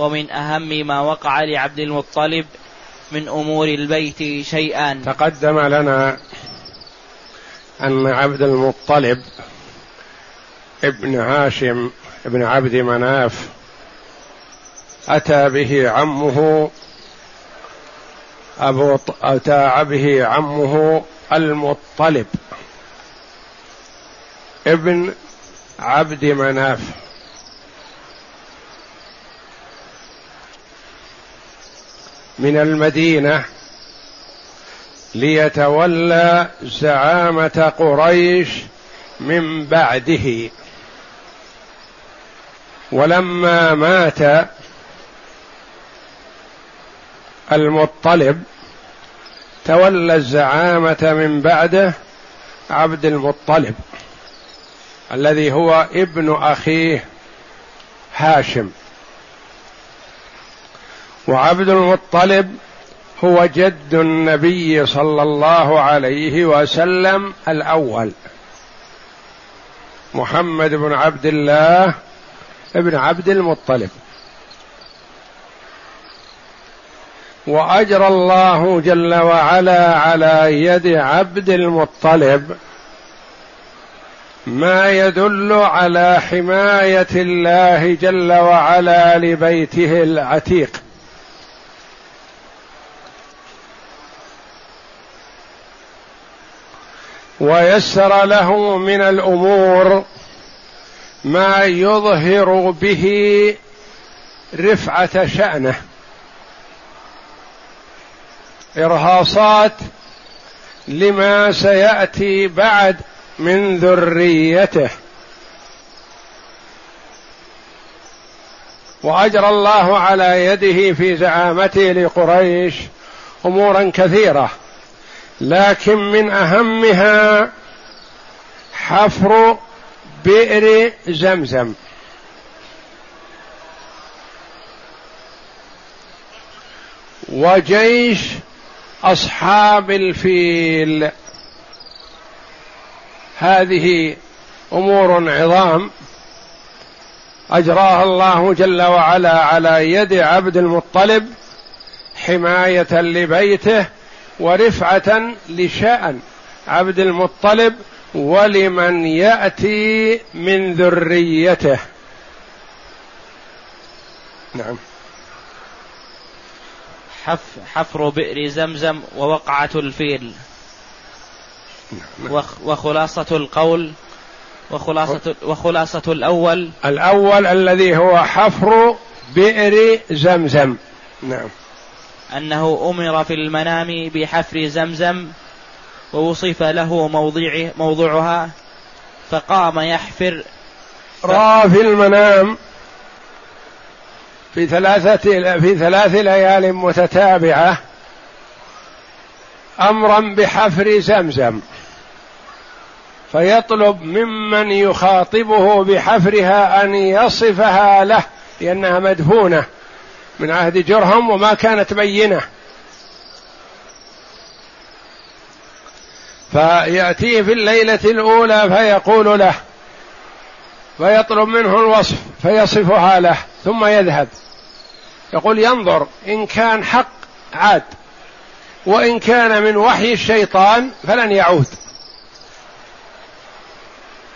ومن أهم ما وقع لعبد المطلب من أمور البيت شيئان تقدم لنا أن عبد المطلب ابن هاشم ابن عبد مناف أتى به عمه أبو أتى به عمه المطلب ابن عبد مناف. من المدينة ليتولى زعامة قريش من بعده. ولما مات المطلب تولى الزعامة من بعده عبد المطلب الذي هو ابن أخيه هاشم. وعبد المطلب هو جد النبي صلى الله عليه وسلم الأول. محمد بن عبد الله ابن عبد المطلب. واجرى الله جل وعلا على يد عبد المطلب ما يدل على حماية الله جل وعلا لبيته العتيق. ويسر له من الأمور ما يظهر به رفعة شأنه. إرهاصات لما سيأتي بعد من ذريته. وأجرى الله على يده في زعامته لقريش أمورا كثيرة. لكن من أهمها حفر بئر زمزم. وجيش أصحاب الفيل. هذه أمور عظام. أجراها الله جل وعلا على يد عبد المطلب حماية لبيته ورفعة لشأن عبد المطلب ولمن يأتي من ذريته. نعم. حف حفر بئر زمزم ووقعة الفيل. نعم. وخلاصة القول وخلاصة وخلاصة الأول. الأول الذي هو حفر بئر زمزم. نعم. أنه أمر في المنام بحفر زمزم ووصف له موضع موضعها فقام يحفر. رأى في المنام في ثلاثة في ثلاث ليال متتابعة أمرا بحفر زمزم فيطلب ممن يخاطبه بحفرها أن يصفها له لأنها مدفونة. من عهد جرهم وما كانت بينة. فيأتيه في الليلة الأولى فيقول له فيطلب منه الوصف فيصفها له ثم يذهب. يقول ينظر إن كان حق عاد وإن كان من وحي الشيطان فلن يعود.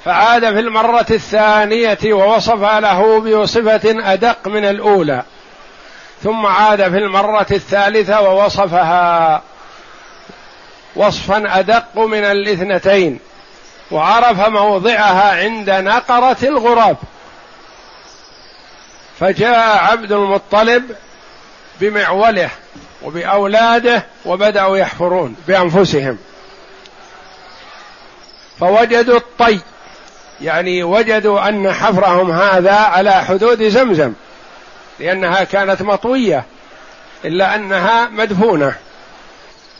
فعاد في المرة الثانية ووصف له بصفة أدق من الأولى. ثم عاد في المرة الثالثة ووصفها وصفا أدق من الاثنتين وعرف موضعها عند نقرة الغراب. فجاء عبد المطلب بمعوله وبأولاده وبدأوا يحفرون بأنفسهم. فوجدوا الطي يعني وجدوا أن حفرهم هذا على حدود زمزم. لأنها كانت مطوية إلا أنها مدفونة.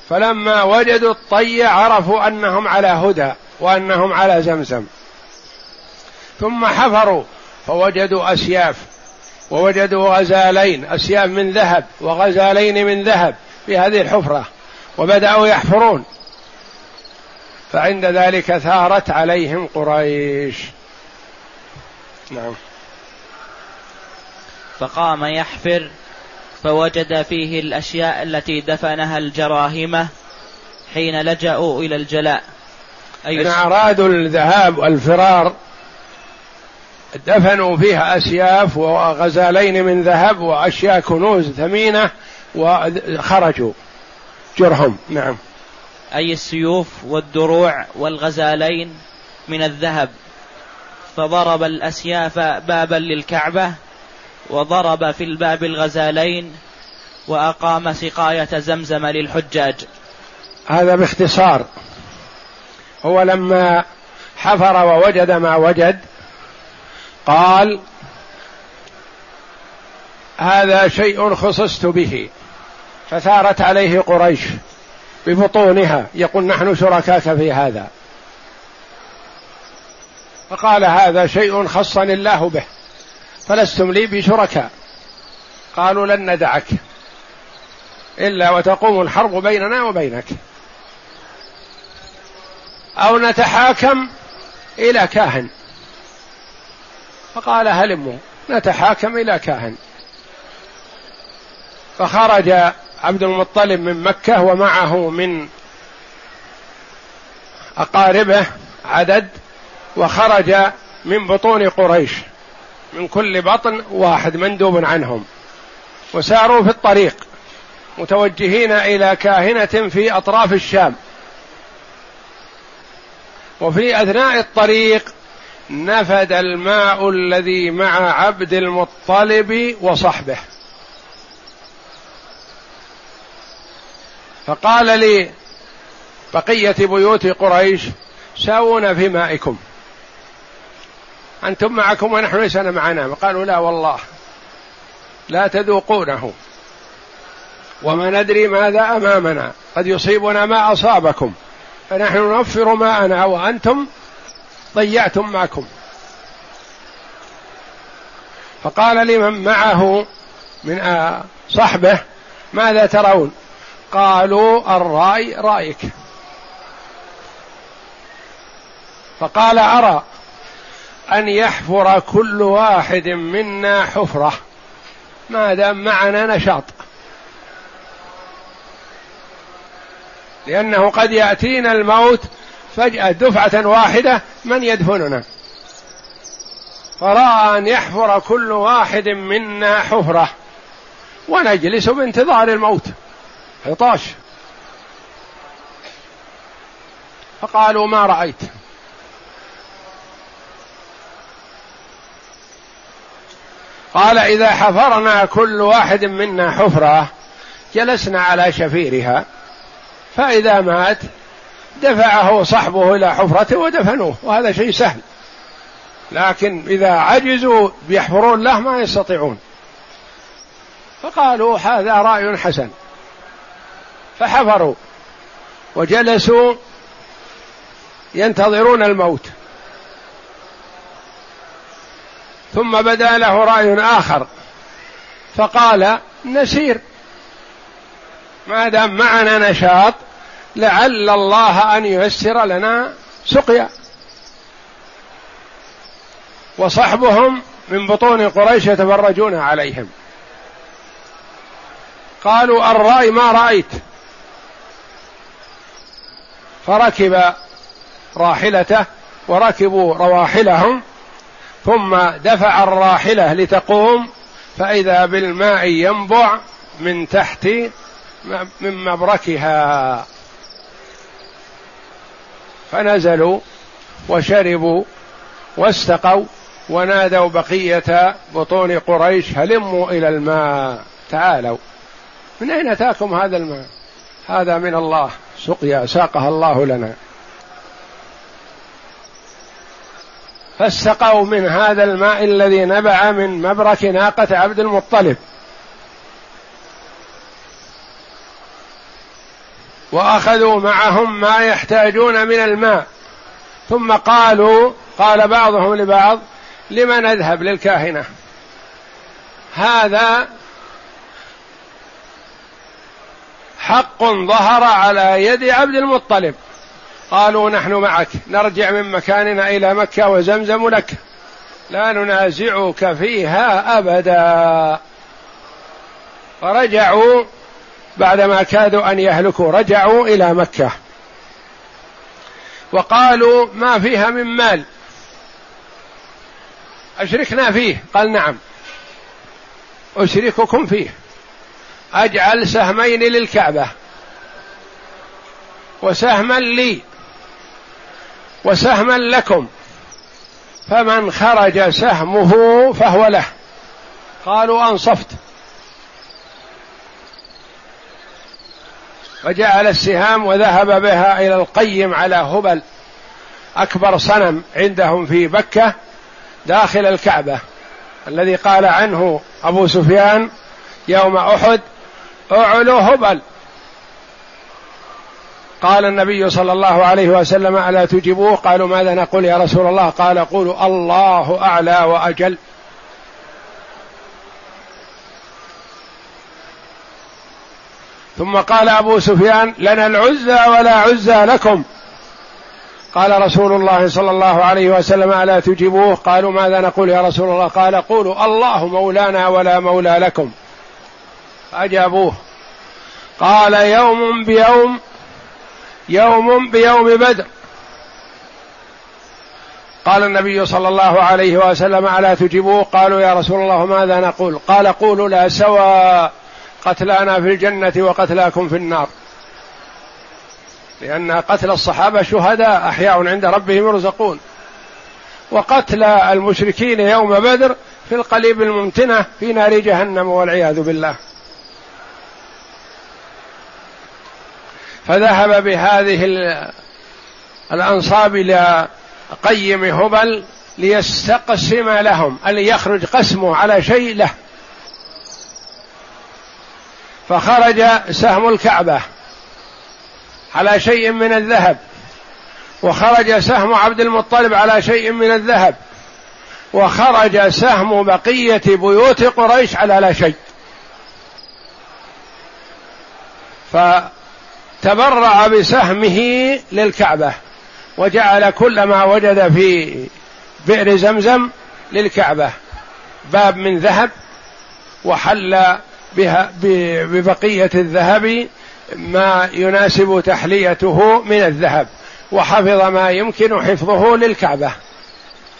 فلما وجدوا الطي عرفوا أنهم على هدى وأنهم على زمزم. ثم حفروا فوجدوا أسياف ووجدوا غزالين أسياف من ذهب وغزالين من ذهب في هذه الحفرة وبدأوا يحفرون. فعند ذلك ثارت عليهم قريش. نعم. فقام يحفر فوجد فيه الأشياء التي دفنها الجراهمة حين لجأوا إلى الجلاء. أي إن أرادوا الذهاب والفرار دفنوا فيها أسياف وغزالين من ذهب وأشياء كنوز ثمينة وخرجوا جرهم. نعم. أي السيوف والدروع والغزالين من الذهب. فضرب الأسياف بابا للكعبة وضرب في الباب الغزالين وأقام سقاية زمزم للحجاج. هذا باختصار. هو لما حفر ووجد ما وجد قال هذا شيء خصصت به. فثارت عليه قريش ببطونها. يقول نحن شركاك في هذا. فقال هذا شيء خصني الله به. فلستم لي بشركاء. قالوا لن ندعك. إلا وتقوم الحرب بيننا وبينك. أو نتحاكم إلى كاهن. فقال هلموا. نتحاكم إلى كاهن. فخرج عبد المطلب من مكة ومعه من أقاربه عدد وخرج من بطون قريش. من كل بطن واحد مندوب عنهم وساروا في الطريق متوجهين إلى كاهنة في أطراف الشام وفي أثناء الطريق نفد الماء الذي مع عبد المطلب وصحبه فقال لي بقية بيوت قريش ساوون في مائكم أنتم معكم ونحن ليس معنا. قالوا لا والله. لا تذوقونه. وما ندري ماذا أمامنا. قد يصيبنا ما أصابكم. فنحن نوفر ماءنا وأنتم ضيعتم معكم. فقال لمن معه من صحبه ماذا ترون؟ قالوا الرأي رأيك. فقال أرى. أن يحفر كل واحد منا حفرة. ما دام معنا نشاط. لأنه قد يأتينا الموت فجأة دفعة واحدة من يدفننا. فرأى أن يحفر كل واحد منا حفرة. ونجلس بانتظار الموت. عطاش. فقالوا ما رأيت. قال إذا حفرنا كل واحد منا حفرة جلسنا على شفيرها فإذا مات دفعه صحبه إلى حفرته ودفنوه وهذا شيء سهل. لكن إذا عجزوا بيحفرون له ما يستطيعون. فقالوا هذا رأي حسن. فحفروا وجلسوا ينتظرون الموت. ثم بدا له رأي آخر. فقال نسير. ما دام معنا نشاط لعل الله أن ييسر لنا سقيا. وصحبهم من بطون قريش يتفرجون عليهم. قالوا الرأي ما رأيت. فركب راحلته وركبوا رواحلهم. ثم دفع الراحلة لتقوم فإذا بالماء ينبع من تحت من مبركها. فنزلوا وشربوا واستقوا ونادوا بقية بطون قريش هلموا إلى الماء تعالوا. من أين أتاكم هذا الماء؟ هذا من الله سقيا ساقها الله لنا. فاستقوا من هذا الماء الذي نبع من مبرك ناقة عبد المطلب. وأخذوا معهم ما يحتاجون من الماء. ثم قالوا قال بعضهم لبعض لما نذهب للكاهنة؟ هذا حق ظهر على يد عبد المطلب. قالوا نحن معك نرجع من مكاننا إلى مكة وزمزم لك. لا ننازعك فيها أبدا. فرجعوا بعدما كادوا أن يهلكوا رجعوا إلى مكة. وقالوا ما فيها من مال. أشركنا فيه؟ قال نعم. أشرككم فيه. أجعل سهمين للكعبة. وسهما لي. وسهما لكم. فمن خرج سهمه فهو له. قالوا أنصفت. فجعل السهام وذهب بها إلى القيم على هبل. أكبر صنم عندهم في مكة داخل الكعبة. الذي قال عنه أبو سفيان يوم أحد اعلو هبل. قال النبي صلى الله عليه وسلم ألا تجيبوه؟ قالوا ماذا نقول يا رسول الله؟ قال قولوا الله أعلى وأجل. ثم قال أبو سفيان لنا العزى ولا عزى لكم. قال رسول الله صلى الله عليه وسلم ألا تجيبوه؟ قالوا ماذا نقول يا رسول الله؟ قال قولوا الله مولانا ولا مولى لكم. اجابوه قال يوم بيوم يوم بيوم بدر. قال النبي صلى الله عليه وسلم ألا تجيبوه؟ قالوا يا رسول الله ماذا نقول؟ قال قولوا لا سوى قتلانا في الجنة وقتلاكم في النار. لأن قتل الصحابة شهداء أحياء عند ربهم يرزقون. وقتل المشركين يوم بدر في القليب الممتنة في نار جهنم والعياذ بالله. فذهب بهذه الأنصاب إلى قيم هبل ليستقسم لهم أن يخرج قسمه على شيء له. فخرج سهم الكعبة على شيء من الذهب وخرج سهم عبد المطلب على شيء من الذهب وخرج سهم بقية بيوت قريش على لا شيء. فتبرع بسهمه للكعبة وجعل كل ما وجد في بئر زمزم للكعبة. باب من ذهب وحل بها ببقية الذهب ما يناسب تحليته من الذهب وحفظ ما يمكن حفظه للكعبة.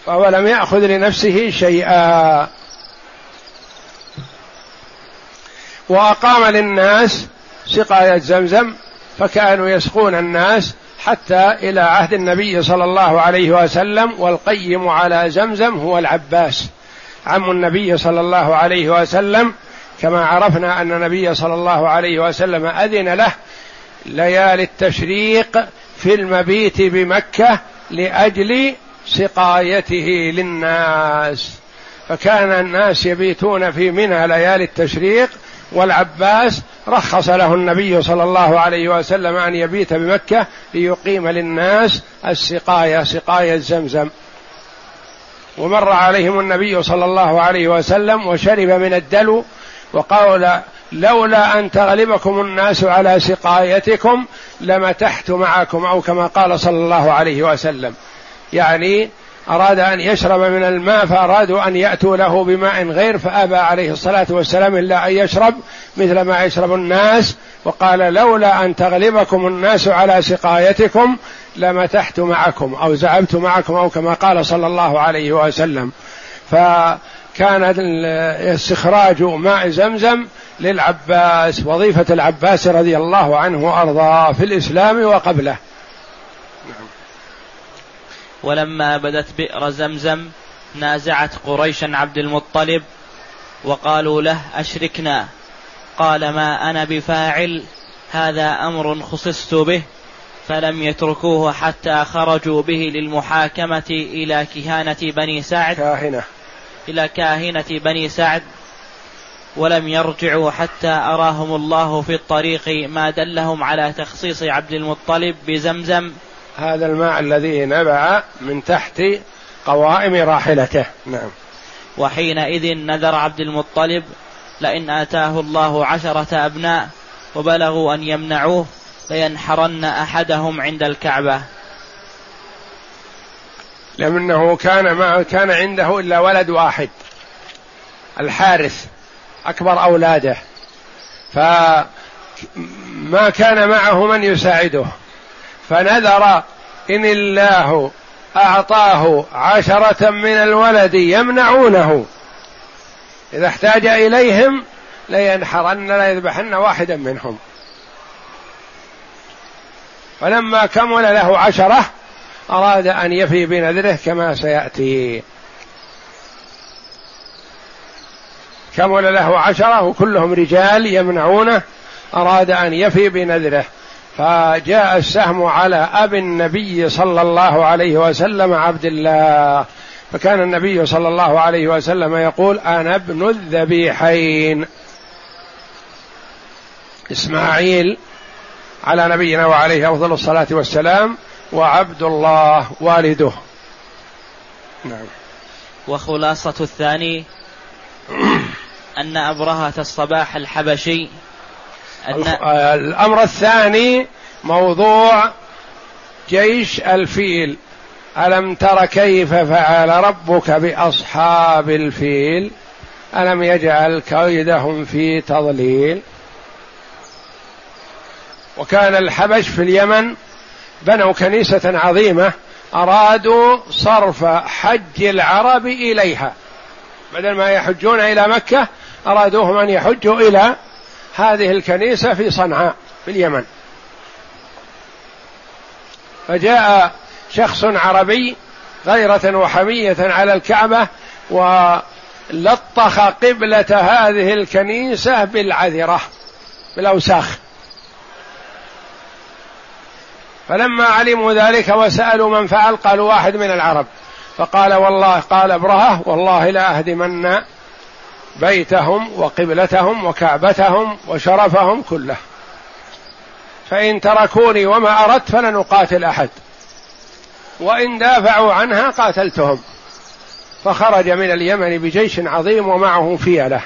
فهو لم يأخذ لنفسه شيئا. وأقام للناس سقاية زمزم فكانوا يسقون الناس حتى إلى عهد النبي صلى الله عليه وسلم والقيم على زمزم هو العباس. عم النبي صلى الله عليه وسلم كما عرفنا أن النبي صلى الله عليه وسلم أذن له ليالي التشريق في المبيت بمكة لأجل سقايته للناس. فكان الناس يبيتون في منى ليالي التشريق والعباس رخص له النبي صلى الله عليه وسلم أن يبيت بمكة ليقيم للناس السقاية سقاية زمزم ومر عليهم النبي صلى الله عليه وسلم وشرب من الدلو وقال لولا أن تغلبكم الناس على سقايتكم لمتحت معكم أو كما قال صلى الله عليه وسلم. يعني أراد أن يشرب من الماء فأرادوا أن يأتوا له بماء غير فأبى عليه الصلاة والسلام إلا أن يشرب مثل ما يشرب الناس وقال لولا أن تغلبكم الناس على سقايتكم لمتحت معكم أو زعمت معكم أو كما قال صلى الله عليه وسلم ف كان استخراج ماء زمزم للعباس وظيفة العباس رضي الله عنه وأرضاه في الإسلام وقبله. ولما بدت بئر زمزم نازعت قريشا عبد المطلب وقالوا له أشركنا. قال ما أنا بفاعل هذا أمر خصصت به فلم يتركوه حتى خرجوا به للمحاكمة إلى كهانة بني سعد. كاهنة. إلى كاهنة بني سعد. ولم يرجعوا حتى أراهم الله في الطريق ما دلهم على تخصيص عبد المطلب بزمزم. هذا الماء الذي نبع من تحت قوائم راحلته. نعم. وحينئذ نذر عبد المطلب لئن آتاه الله عشرة أبناء وبلغوا أن يمنعوه لينحرن أحدهم عند الكعبة. لأنه كان ما كان عنده إلا ولد واحد الحارث أكبر أولاده. فما كان معه من يساعده. فنذر إن الله أعطاه عشرة من الولد يمنعونه. إذا احتاج إليهم لينحرن ليذبحن واحدا منهم. فلما كمل له عشرة أراد أن يفي بنذره كما سيأتي. كمل له عشرة وكلهم رجال يمنعونه أراد أن يفي بنذره. فجاء السهم على أبي النبي صلى الله عليه وسلم عبد الله. فكان النبي صلى الله عليه وسلم يقول أنا ابن الذبيحين. إسماعيل على نبينا وعليه أفضل الصلاة والسلام وعبد الله والده. نعم. وخلاصة الثاني أن أبرهة الصباح الحبشي أن الأمر الثاني موضوع جيش الفيل. ألم تر كيف فعل ربك بأصحاب الفيل؟ ألم يجعل كيدهم في تضليل؟ وكان الحبش في اليمن بنوا كنيسة عظيمة أرادوا صرف حج العرب إليها. بدل ما يحجون إلى مكة أرادوهم أن يحجوا إلى هذه الكنيسة في صنعاء في اليمن فجاء شخص عربي غيرة وحمية على الكعبة ولطخ قبلة هذه الكنيسة بالعذرة بالأوساخ. فلما علموا ذلك وسألوا من فعل قالوا واحد من العرب. فقال والله قال ابرهة والله لا أهدمن بيتهم وقبلتهم وكعبتهم وشرفهم كله. فإن تركوني وما أردت فلن أقاتل أحد. وإن دافعوا عنها قاتلتهم. فخرج من اليمن بجيش عظيم ومعه فيلة.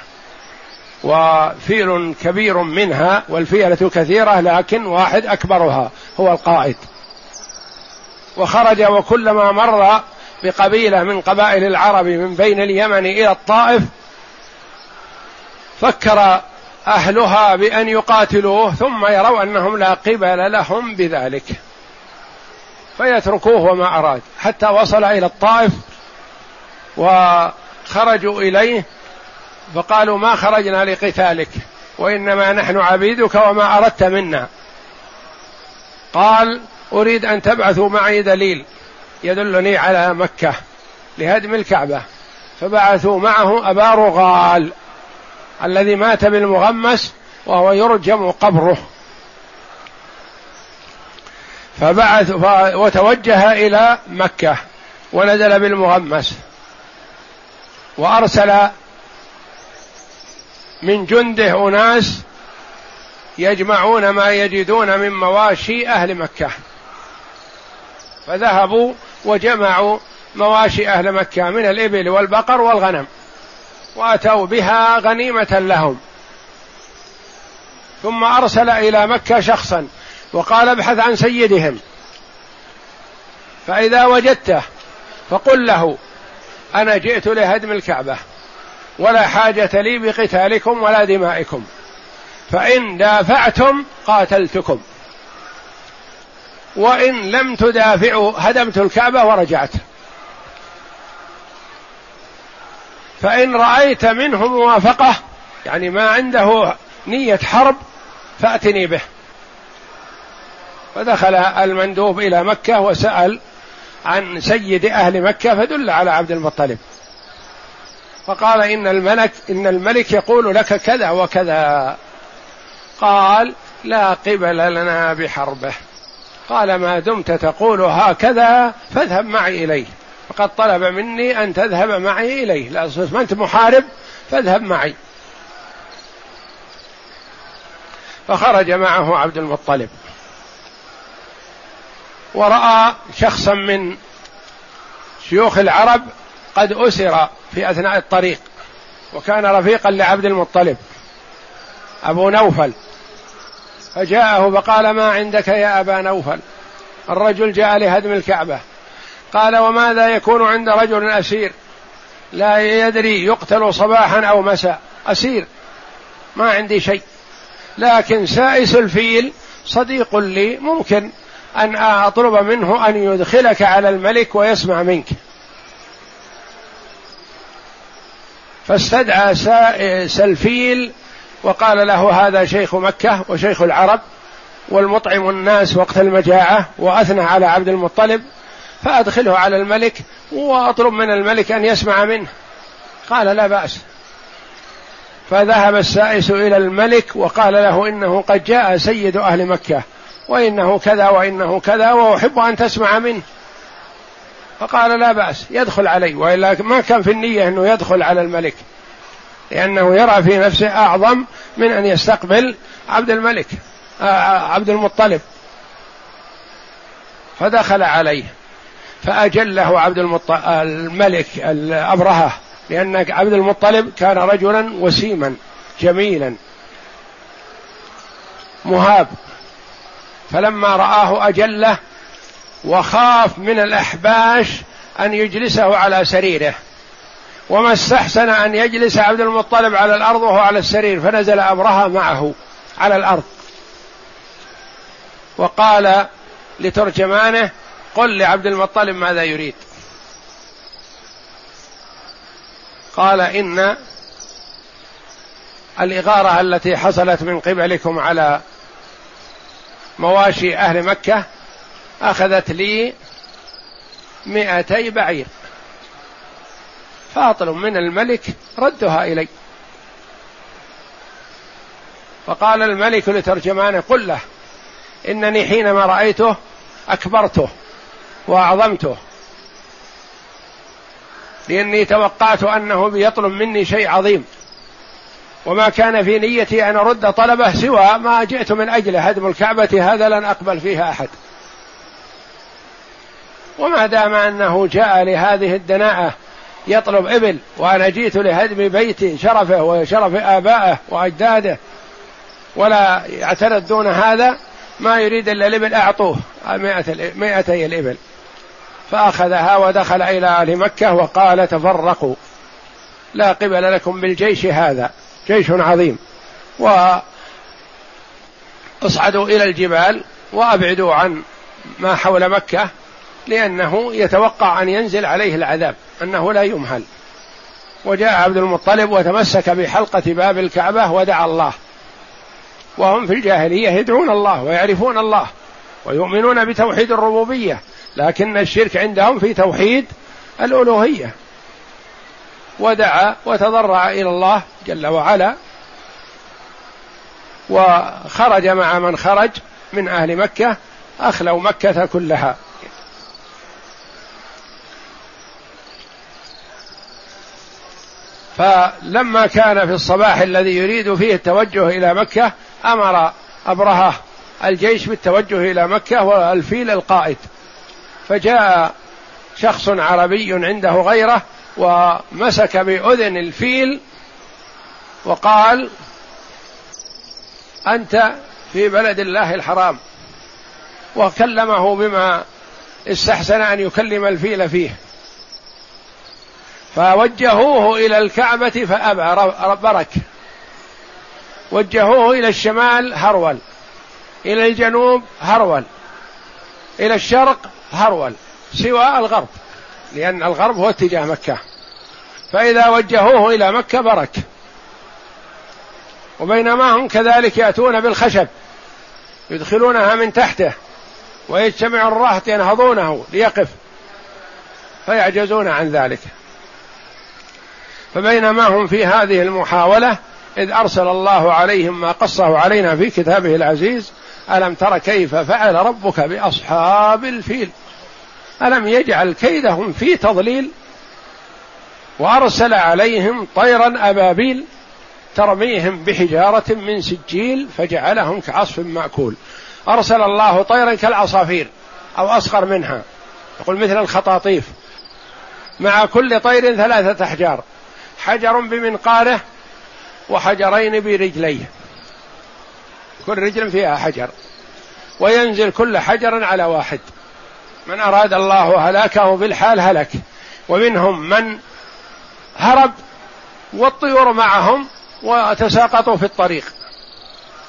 وفيل كبير منها والفيلة كثيرة لكن واحد أكبرها هو القائد. وخرج وكلما مر بقبيلة من قبائل العرب من بين اليمن إلى الطائف فكر أهلها بأن يقاتلوه ثم يروا أنهم لا قبل لهم بذلك. فيتركوه وما أراد. حتى وصل إلى الطائف وخرجوا إليه فقالوا ما خرجنا لقتالك وإنما نحن عبيدك وما أردت منا. قال أريد أن تبعثوا معي دليل يدلني على مكة لهدم الكعبة. فبعثوا معه أبا رغال. الذي مات بالمغمس وهو يرجم قبره. فبعث وتوجه إلى مكة ونزل بالمغمس وأرسل من جنده أناس يجمعون ما يجدون من مواشي أهل مكة. فذهبوا وجمعوا مواشي أهل مكة من الإبل والبقر والغنم. وأتوا بها غنيمة لهم. ثم أرسل إلى مكة شخصا وقال ابحث عن سيدهم. فإذا وجدته فقل له أنا جئت لهدم الكعبة ولا حاجة لي بقتالكم ولا دمائكم. فإن دافعتم قاتلتكم. وإن لم تدافعوا هدمت الكعبة ورجعت. فإن رأيت منه موافقة يعني ما عنده نية حرب فأتني به. فدخل المندوب إلى مكة وسأل عن سيد أهل مكة فدل على عبد المطلب. فقال إن الملك إن الملك يقول لك كذا وكذا. قال لا قبل لنا بحربه. قال ما دمت تقول هكذا فاذهب معي إليه. فقد طلب مني أن تذهب معي إليه. لا ما أنت محارب فاذهب معي. فخرج معه عبد المطلب. ورأى شخصا من شيوخ العرب قد أسر في أثناء الطريق وكان رفيقا لعبد المطلب أبو نوفل. فجاءه فقال ما عندك يا أبا نوفل؟ الرجل جاء لهدم الكعبة. قال وماذا يكون عند رجل أسير؟ لا يدري يقتل صباحا أو مساء. أسير. ما عندي شيء. لكن سائس الفيل صديق لي ممكن أن أطلب منه أن يدخلك على الملك ويسمع منك. فاستدعى سائس الفيل وقال له هذا شيخ مكة وشيخ العرب والمطعم الناس وقت المجاعة وأثنى على عبد المطلب فأدخله على الملك وأطلب من الملك أن يسمع منه. قال لا بأس. فذهب السائس إلى الملك وقال له إنه قد جاء سيد أهل مكة وإنه كذا وإنه كذا وأحب أن تسمع منه. فقال لا بأس يدخل علي. وإلا ما كان في النية أنه يدخل على الملك لأنه يرى في نفسه أعظم من أن يستقبل عبد الملك آه، آه، عبد المطلب. فدخل عليه. فأجله عبد المطلب الملك الأبرهة لأن عبد المطلب كان رجلا وسيما جميلا مهاب. فلما رآه أجله وخاف من الأحباش أن يجلسه على سريره وما استحسن أن يجلس عبد المطلب على الأرض وهو على السرير فنزل أبرهة معه على الأرض. وقال لترجمانه قل لعبد المطلب ماذا يريد. قال إن الإغارة التي حصلت من قبلكم على مواشي أهل مكة أخذت لي مئتي بعير. فاطلب من الملك ردها إلي. فقال الملك لترجمانه قل له إنني حينما رأيته أكبرته. وأعظمته. لأني توقعت أنه بيطلب مني شيء عظيم. وما كان في نيتي أن أرد طلبه سوى ما جئت من اجله هدم الكعبة هذا لن أقبل فيها أحد. وما دام أنه جاء لهذه الدناءة يطلب إبل وأنا جئت لهدم بيت شرفه وشرف آبائه وأجداده ولا يعترض دون هذا ما يريد إلا الإبل أعطوه مائتي الإبل. فأخذها ودخل إلى أهل مكة وقال تفرقوا. لا قبل لكم بالجيش هذا جيش عظيم. واصعدوا إلى الجبال وأبعدوا عن ما حول مكة لأنه يتوقع أن ينزل عليه العذاب أنه لا يمهل. وجاء عبد المطلب وتمسك بحلقة باب الكعبة ودعا الله. وهم في الجاهلية يدعون الله ويعرفون الله ويؤمنون بتوحيد الربوبية. لكن الشرك عندهم في توحيد الألوهية. ودعا وتضرع إلى الله جل وعلا وخرج مع من خرج من أهل مكة أخلوا مكة كلها. فلما كان في الصباح الذي يريد فيه التوجه إلى مكة أمر أبرهة الجيش بالتوجه إلى مكة والفيل القائد. فجاء شخص عربي عنده غيرة ومسك بأذن الفيل وقال أنت في بلد الله الحرام. وكلمه بما استحسن أن يكلم الفيل فيه. فوجهوه إلى الكعبة فأبى برك. وجهوه إلى الشمال هرول إلى الجنوب هرول إلى الشرق هرول سوى الغرب لأن الغرب هو اتجاه مكة. فإذا وجهوه إلى مكة برك. وبينما هم كذلك يأتون بالخشب يدخلونها من تحته ويجتمع الرهط ينهضونه ليقف فيعجزون عن ذلك. فبينما هم في هذه المحاولة إذ أرسل الله عليهم ما قصه علينا في كتابه العزيز ألم تر كيف فعل ربك بأصحاب الفيل؟ ألم يجعل كيدهم في تضليل؟ وأرسل عليهم طيرا أبابيل ترميهم بحجارة من سجيل فجعلهم كعصف مأكول. أرسل الله طيرا كالعصافير أو أصغر منها. يقول مثل الخطاطيف. مع كل طير ثلاثة أحجار. حجر بمنقاره وحجرين برجليه. كل رجل فيها حجر. وينزل كل حجر على واحد. من أراد الله هلاكه بالحال هلك. ومنهم من هرب والطيور معهم وتساقطوا في الطريق.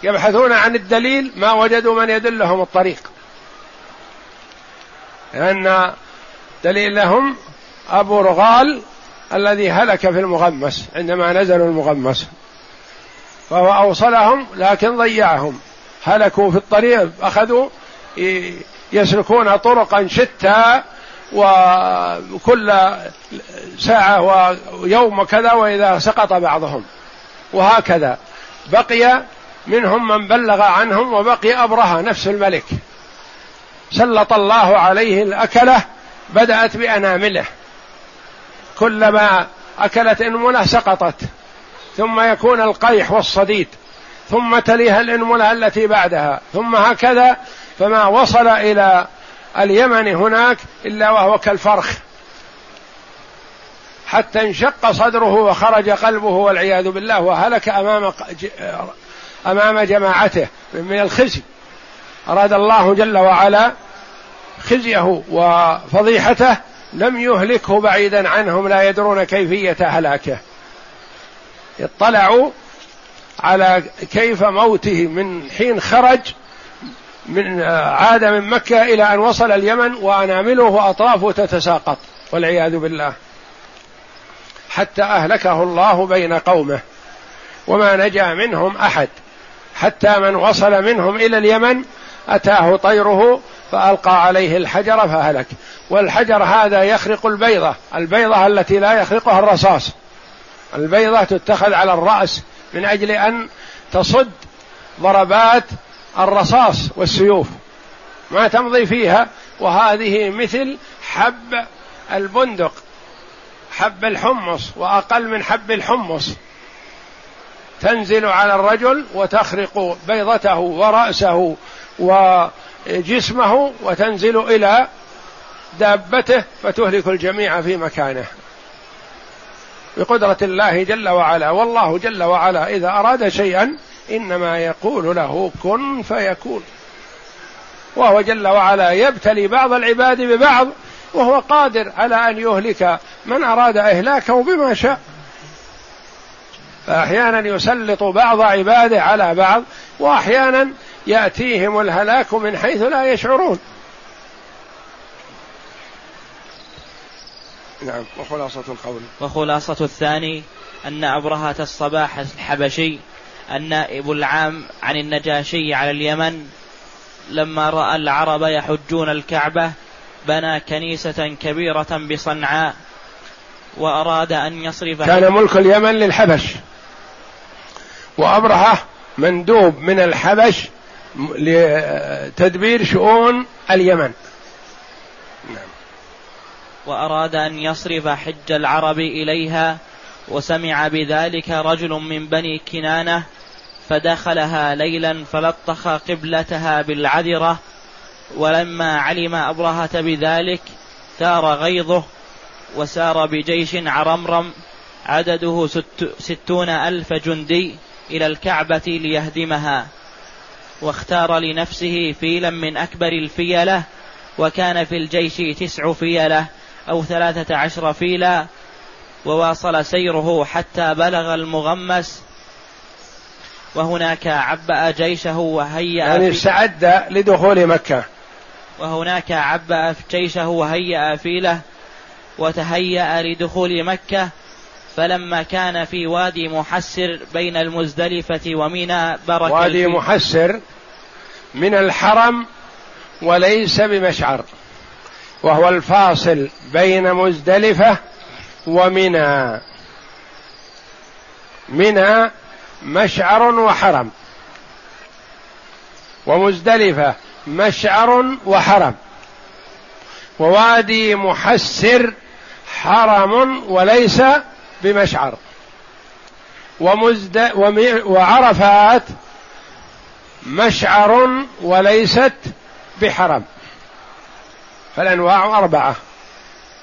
يبحثون عن الدليل ما وجدوا من يدلهم الطريق. لأن دليلهم أبو رغال الذي هلك في المغمس عندما نزلوا المغمس. فهو أوصلهم لكن ضيعهم. هلكوا في الطريق أخذوا يسلكون طرقا شتى وكل ساعة ويوم كذا وإذا سقط بعضهم. وهكذا. بقي منهم من بلغ عنهم وبقي أبرهة نفس الملك. سلط الله عليه الأكلة بدأت بأنامله. كلما أكلت إنملة سقطت. ثم يكون القيح والصديد ثم تليها الإنملة التي بعدها ثم هكذا فما وصل إلى اليمن هناك إلا وهو كالفرخ. حتى انشق صدره وخرج قلبه والعياذ بالله وهلك أمام أمام جماعته من الخزي. أراد الله جل وعلا خزيه وفضيحته لم يهلكه بعيدا عنهم لا يدرون كيفية هلاكه. اطلعوا على كيف موته من حين خرج من عاد من مكة إلى أن وصل اليمن وأنامله وأطرافه تتساقط والعياذ بالله. حتى أهلكه الله بين قومه وما نجا منهم أحد. حتى من وصل منهم إلى اليمن أتاه طيره فألقى عليه الحجر فهلك. والحجر هذا يخرق البيضة البيضة التي لا يخرقها الرصاص. البيضة تتخذ على الرأس من أجل أن تصد ضربات الرصاص والسيوف. ما تمضي فيها وهذه مثل حب البندق حب الحمص وأقل من حب الحمص. تنزل على الرجل وتخرق بيضته ورأسه وجسمه وتنزل إلى دابته فتهلك الجميع في مكانه. بقدرة الله جل وعلا. والله جل وعلا إذا أراد شيئا إنما يقول له كن فيكون. وهو جل وعلا يبتلي بعض العباد ببعض وهو قادر على أن يهلك من أراد إهلاكه بما شاء. فأحيانا يسلط بعض عباده على بعض وأحيانا يأتيهم الهلاك من حيث لا يشعرون. نعم وخلاصة القول وخلاصة الثاني أن أبرهة الصباح الحبشي النائب العام عن النجاشي على اليمن لما رأى العرب يحجون الكعبة بنى كنيسة كبيرة بصنعاء وأراد أن يصرف كان ملك اليمن للحبش وأبرهة مندوب من الحبش لتدبير شؤون اليمن. وأراد أن يصرف حج العرب إليها وسمع بذلك رجل من بني كنانة فدخلها ليلا فلطخ قبلتها بالعذرة. ولما علم أبرهة بذلك ثار غيظه وسار بجيش عرمرم عدده ست ستون ألف جندي إلى الكعبة ليهدمها. واختار لنفسه فيلا من أكبر الفيلة وكان في الجيش تسع فيلة. أو ثلاثة عشر فيلا وواصل سيره حتى بلغ المغمس. وهناك عبأ جيشه وهيأ يعني استعد لدخول مكة. وهناك عبأ جيشه وهيأ فيله وتهيأ لدخول مكة. فلما كان في وادي محسر بين المزدلفة ومنى برك وادي محسر من الحرم وليس بمشعر. وهو الفاصل بين مزدلفة ومنى. منى مشعر وحرم. ومزدلفة مشعر وحرم. ووادي محسر حرم وليس بمشعر. ومزد وعرفات مشعر وليست بحرم. فالأنواع أربعة.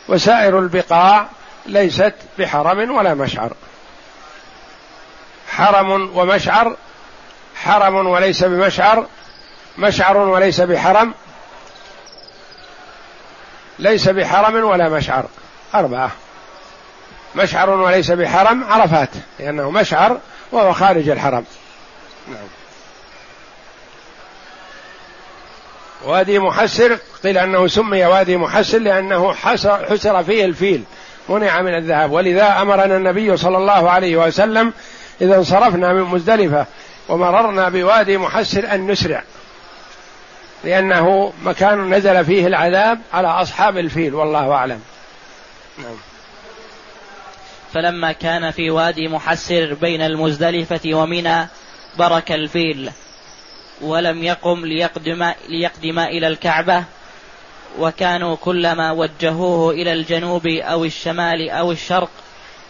وسائر البقاع ليست بحرم ولا مشعر. حرم ومشعر حرم وليس بمشعر مشعر وليس بحرم ليس بحرم ولا مشعر. أربعة. مشعر وليس بحرم عرفات لأنه مشعر وهو خارج الحرم. نعم. وادي محسر قيل أنه سمي وادي محسر لأنه حسر فيه الفيل منع من الذهاب. ولذا أمرنا النبي صلى الله عليه وسلم إذا انصرفنا من مزدلفة ومررنا بوادي محسر أن نسرع لأنه مكان نزل فيه العذاب على أصحاب الفيل والله أعلم. نعم. فلما كان في وادي محسر بين المزدلفة ومنى برك الفيل. ولم يقم ليقدم, ليقدم إلى الكعبة وكانوا كلما وجهوه إلى الجنوب أو الشمال أو الشرق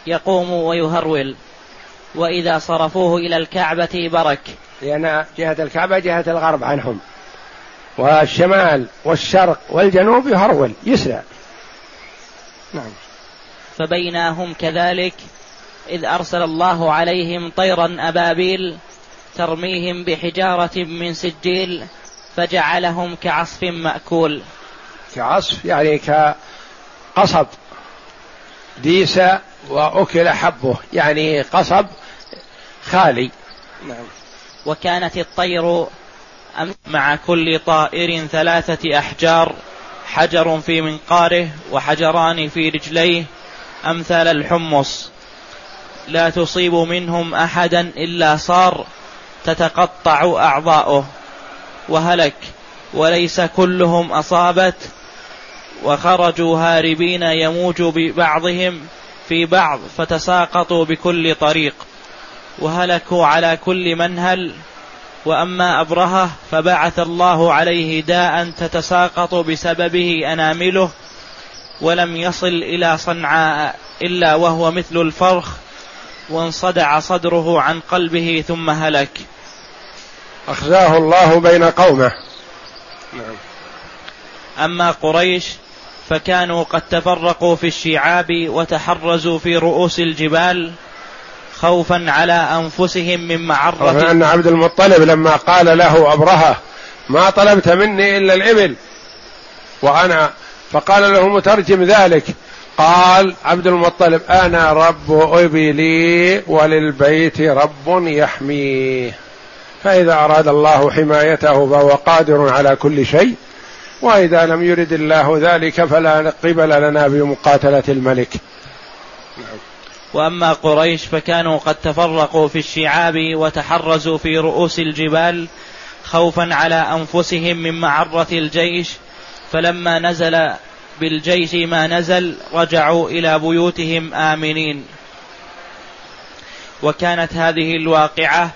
يقوم ويهرول. وإذا صرفوه إلى الكعبة برك. لأن جهة الكعبة جهة الغرب عنهم. والشمال والشرق والجنوب يهرول يسرع. نعم. فبينهم كذلك إذ أرسل الله عليهم طيرا أبابيل ترميهم بحجارة من سجيل فجعلهم كعصف مأكول. كعصف يعني كقصب. ديس وأكل حبه يعني قصب خالي. نعم. وكانت الطير مع كل طائر ثلاثة أحجار حجر في منقاره وحجران في رجليه أمثال الحمص. لا تصيب منهم أحدا إلا صار تتقطع أعضاؤه. وهلك. وليس كلهم أصابت. وخرجوا هاربين يموج ببعضهم في بعض فتساقطوا بكل طريق. وهلكوا على كل منهل. وأما أبرهة فبعث الله عليه داء تتساقط بسببه أنامله. ولم يصل إلى صنعاء إلا وهو مثل الفرخ. وانصدع صدره عن قلبه ثم هلك. أخزاه الله بين قومه. نعم. أما قريش فكانوا قد تفرقوا في الشعاب وتحرزوا في رؤوس الجبال خوفا على أنفسهم من معرة. أن عبد المطلب لما قال له أبرهة ما طلبت مني إلا الإبل. وأنا فقال له مترجم ذلك قال عبد المطلب أنا رب إبلي وللبيت رب يحميه. فإذا أراد الله حمايته فهو قادر على كل شيء وإذا لم يرد الله ذلك فلا قبل لنا بمقاتلة الملك. وأما قريش فكانوا قد تفرقوا في الشعاب وتحرزوا في رؤوس الجبال خوفا على أنفسهم من معرة الجيش فلما نزل بالجيش ما نزل رجعوا إلى بيوتهم آمنين وكانت هذه الواقعة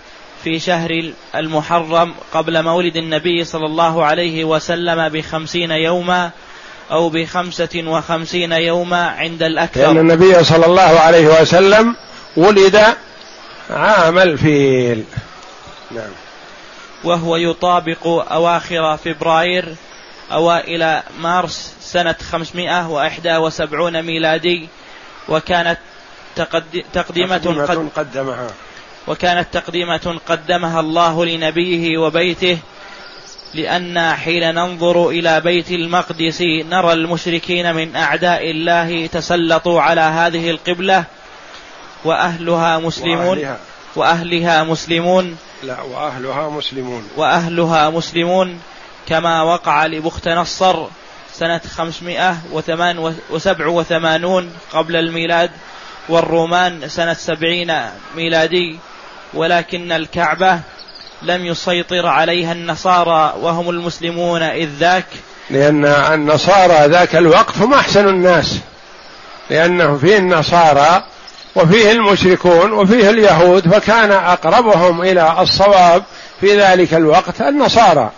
في شهر المحرم قبل مولد النبي صلى الله عليه وسلم بخمسين يوما أو بخمسة وخمسين يوما عند الأكثر. لأن النبي صلى الله عليه وسلم ولد عام الفيل. نعم. وهو يطابق أواخر فبراير أوائل مارس سنة 571 ميلادي وكانت تقديمة قد قدمها. وكانت تقديمة قدمها الله لنبيه وبيته لأن حين ننظر إلى بيت المقدس نرى المشركين من أعداء الله تسلطوا على هذه القبلة وأهلها مسلمون وأهلها, وأهلها مسلمون لا وأهلها مسلمون. وأهلها مسلمون كما وقع لبخت نصر سنة 587 قبل الميلاد والرومان سنة سبعين ميلادي. ولكن الكعبة لم يسيطر عليها النصارى وهم المسلمون إذ ذاك. لأن النصارى ذاك الوقت هم أحسن الناس. لأنه فيه النصارى وفيه المشركون وفيه اليهود فكان أقربهم إلى الصواب في ذلك الوقت النصارى.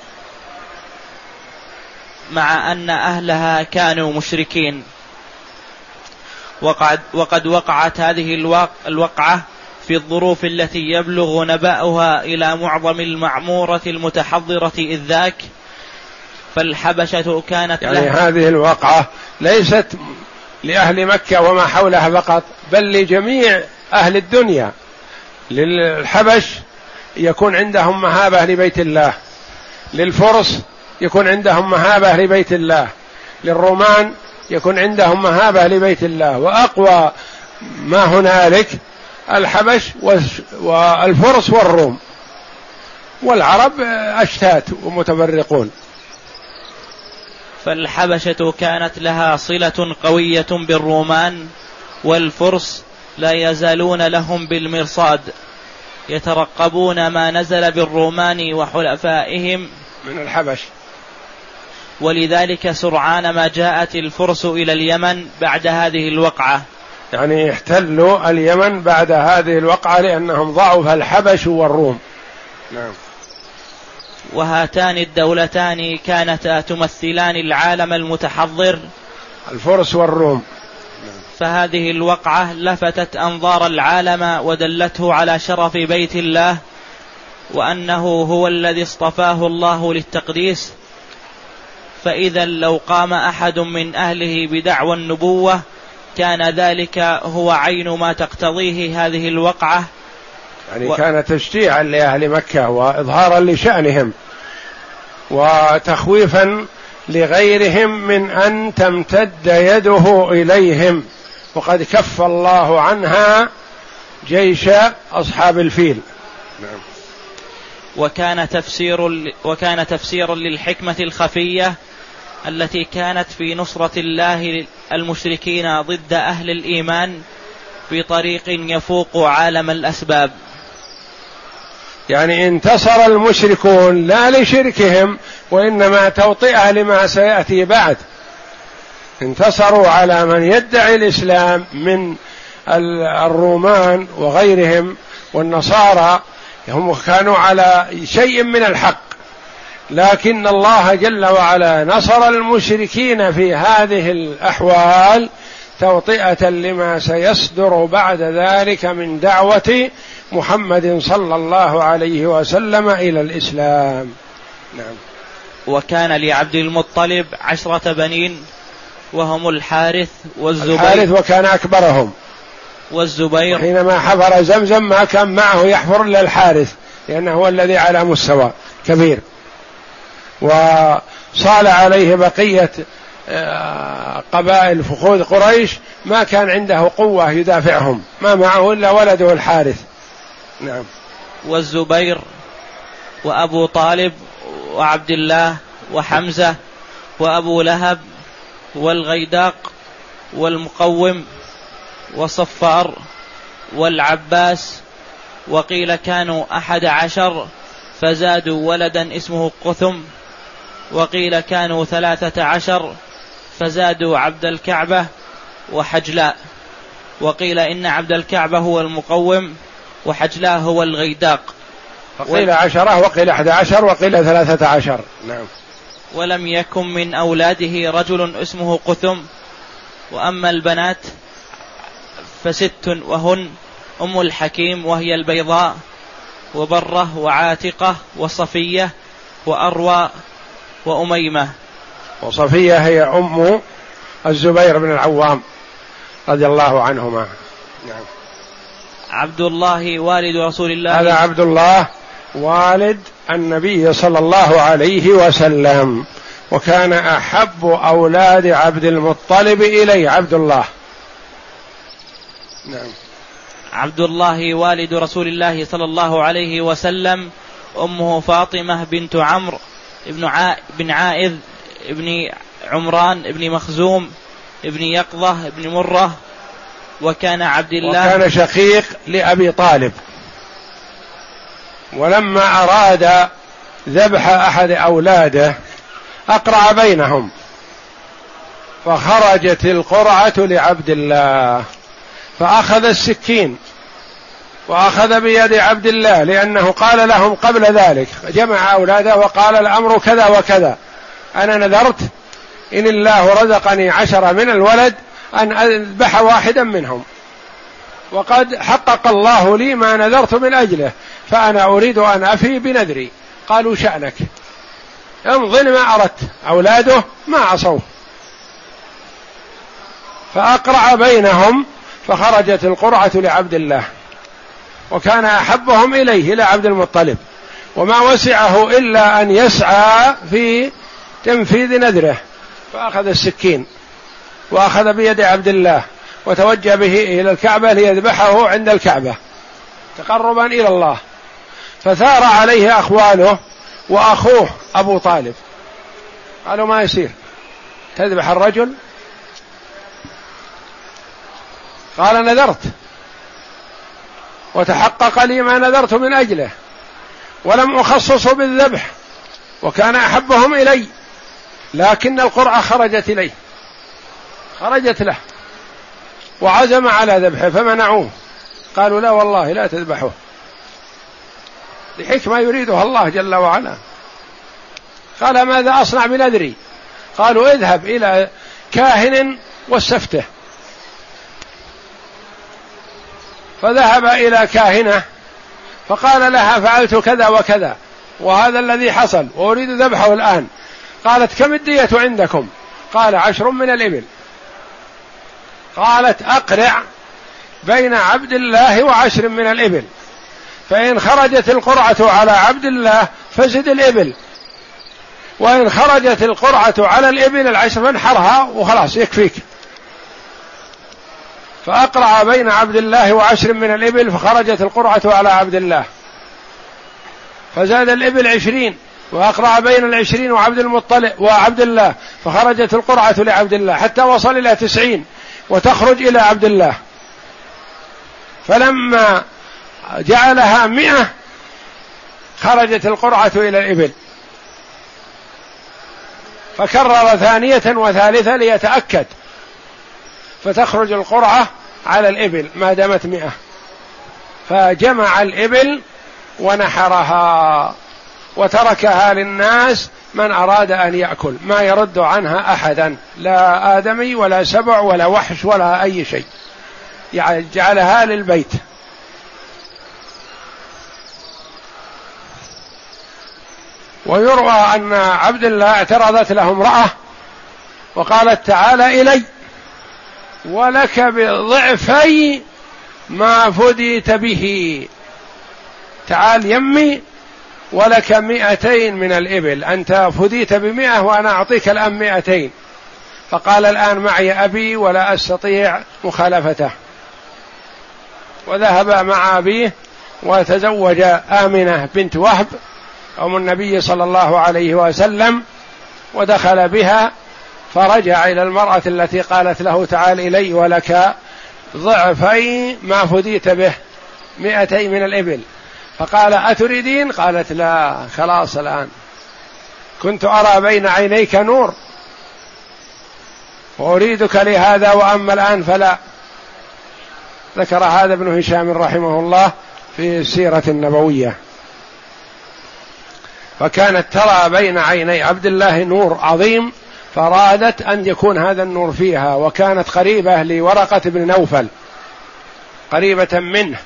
مع أن أهلها كانوا مشركين. وقد, وقد وقعت هذه الوقعة في الظروف التي يبلغ نبأها إلى معظم المعمورة المتحضرة إذ ذاك فالحبشة كانت يعني لها. هذه الوقعة ليست لأهل مكة وما حولها فقط بل لجميع أهل الدنيا. للحبش يكون عندهم مهابة لبيت الله. للفرس يكون عندهم مهابة لبيت الله. للرومان يكون عندهم مهابة لبيت الله. وأقوى ما هنالك الحبش والفرس والروم. والعرب أشتات ومتفرقون. فالحبشة كانت لها صلة قوية بالرومان والفرس لا يزالون لهم بالمرصاد. يترقبون ما نزل بالرومان وحلفائهم. من الحبش. ولذلك سرعان ما جاءت الفرس إلى اليمن بعد هذه الوقعة. يعني احتلوا اليمن بعد هذه الوقعة لأنهم ضعف الحبش والروم. نعم. وهاتان الدولتان كانتا تمثلان العالم المتحضر. الفرس والروم. فهذه الوقعة لفتت أنظار العالم ودلته على شرف بيت الله وأنه هو الذي اصطفاه الله للتقديس. فإذا لو قام أحد من أهله بدعوى النبوة كان ذلك هو عين ما تقتضيه هذه الوقعة. يعني و... كان تشجيعا لأهل مكة وإظهارا لشأنهم وتخويفا لغيرهم من أن تمتد يده إليهم. وقد كف الله عنها جيش أصحاب الفيل. نعم. وكان تفسير وكان تفسيرا للحكمة الخفية التي كانت في نصرة الله المشركين ضد أهل الإيمان بطريق يفوق عالم الأسباب. يعني انتصر المشركون لا لشركهم وإنما توطئة لما سيأتي بعد. انتصروا على من يدعي الإسلام من الرومان وغيرهم والنصارى هم كانوا على شيء من الحق. لكن الله جل وعلا نصر المشركين في هذه الأحوال توطئة لما سيصدر بعد ذلك من دعوة محمد صلى الله عليه وسلم إلى الإسلام. نعم. وكان لعبد المطلب عشرة بنين وهم الحارث والزبير. الحارث وكان أكبرهم. والزبير. حينما حفر زمزم ما كان معه يحفر إلا الحارث لأنه هو الذي على مستوى كبير. وصال عليه بقية آه، قبائل فخوذ قريش ما كان عنده قوة يدافعهم ما معه إلا ولده الحارث. نعم. والزبير وأبو طالب وعبد الله وحمزة وأبو لهب والغيداق والمقوم وصفار والعباس وقيل كانوا أحد عشر فزادوا ولدا اسمه قثم. وقيل كانوا ثلاثة عشر فزادوا عبد الكعبة وحجلاء. وقيل إن عبد الكعبة هو المقوم وحجلاء هو الغيداق. وقيل عشرة وقيل أحد عشر وقيل ثلاثة عشر. نعم. ولم يكن من أولاده رجل اسمه قثم. وأما البنات فست وهن أم الحكيم وهي البيضاء وبرة وعاتقة وصفية وأروى وأميمة. وصفية هي أم الزبير بن العوام رضي الله عنهما. نعم. عبد الله والد رسول الله. هذا عبد الله والد النبي صلى الله عليه وسلم وكان أحب أولاد عبد المطلب إليه عبد الله. نعم. عبد الله والد رسول الله صلى الله عليه وسلم أمه فاطمة بنت عمرو. ابن. بن عائذ ابن عمران ابن مخزوم ابن يقظة ابن مرة وكان عبد الله وكان شقيق لأبي طالب ولما أراد ذبح أحد أولاده أقرع بينهم فخرجت القرعة لعبد الله فأخذ السكين وأخذ بيد عبد الله لأنه قال لهم قبل ذلك جمع أولاده وقال الأمر كذا وكذا. أنا نذرت إن الله رزقني عشرة من الولد أن أذبح واحدا منهم. وقد حقق الله لي ما نذرت من أجله فأنا أريد أن أفي بنذري. قالوا شأنك. امضي ما أردت. أولاده ما عصوه فأقرع بينهم فخرجت القرعة لعبد الله. وكان أحبهم إليه إلى عبد المطلب. وما وسعه إلا أن يسعى في تنفيذ نذره. فأخذ السكين وأخذ بيد عبد الله وتوجه به إلى الكعبة ليذبحه عند الكعبة تقربا إلى الله. فثار عليه أخواله وأخوه أبو طالب. قالوا ما يصير؟ تذبح الرجل؟ قال نذرت. وتحقق لي ما نذرت من أجله ولم أخصصه بالذبح وكان أحبهم إلي لكن القرعة خرجت إليه خرجت له وعزم على ذبحه فمنعوه. قالوا لا والله لا تذبحه. لحكمة يريدها الله جل وعلا. قال ماذا أصنع بنذري؟ قالوا اذهب إلى كاهن واستفته فذهب إلى كاهنة فقال لها فعلت كذا وكذا وهذا الذي حصل وأريد ذبحه الآن. قالت كم الدية عندكم؟ قال عشر من الإبل. قالت أقرع بين عبد الله وعشر من الإبل. فإن خرجت القرعة على عبد الله فزد الإبل. وإن خرجت القرعة على الإبل العشر فانحرها وخلاص يكفيك. فأقرع بين عبد الله وعشر من الإبل فخرجت القرعة على عبد الله. فزاد الإبل عشرين وأقرع بين العشرين وعبد المطلب وعبد الله فخرجت القرعة لعبد الله حتى وصل إلى تسعين وتخرج إلى عبد الله. فلما جعلها مئة خرجت القرعة إلى الإبل. فكرر ثانية وثالثة ليتأكد. فتخرج القرعة على الإبل ما دامت مئة. فجمع الإبل ونحرها وتركها للناس من أراد أن يأكل ما يرد عنها أحدا لا آدمي ولا سبع ولا وحش ولا أي شيء. يعني جعلها للبيت. ويروى أن عبد الله اعترضت له امرأة وقالت تعالى إلي. ولك بضعفي ما فديت به. تعال يمي ولك مئتين من الإبل. أنت فديت بمئة وأنا أعطيك الآن مئتين. فقال الآن معي أبي ولا أستطيع مخالفته. وذهب مع أبيه وتزوج آمنة بنت وهب. أم النبي صلى الله عليه وسلم ودخل بها فرجع إلى المرأة التي قالت له تعال إلي ولك ضعفي ما فديت به مئتي من الإبل. فقال أتريدين؟ قالت لا خلاص الآن. كنت أرى بين عينيك نور. وأريدك لهذا وأما الآن فلا. ذكر هذا ابن هشام رحمه الله في السيرة النبوية. فكانت ترى بين عيني عبد الله نور عظيم فارادت أن يكون هذا النور فيها وكانت قريبة لورقة بن نوفل قريبة منه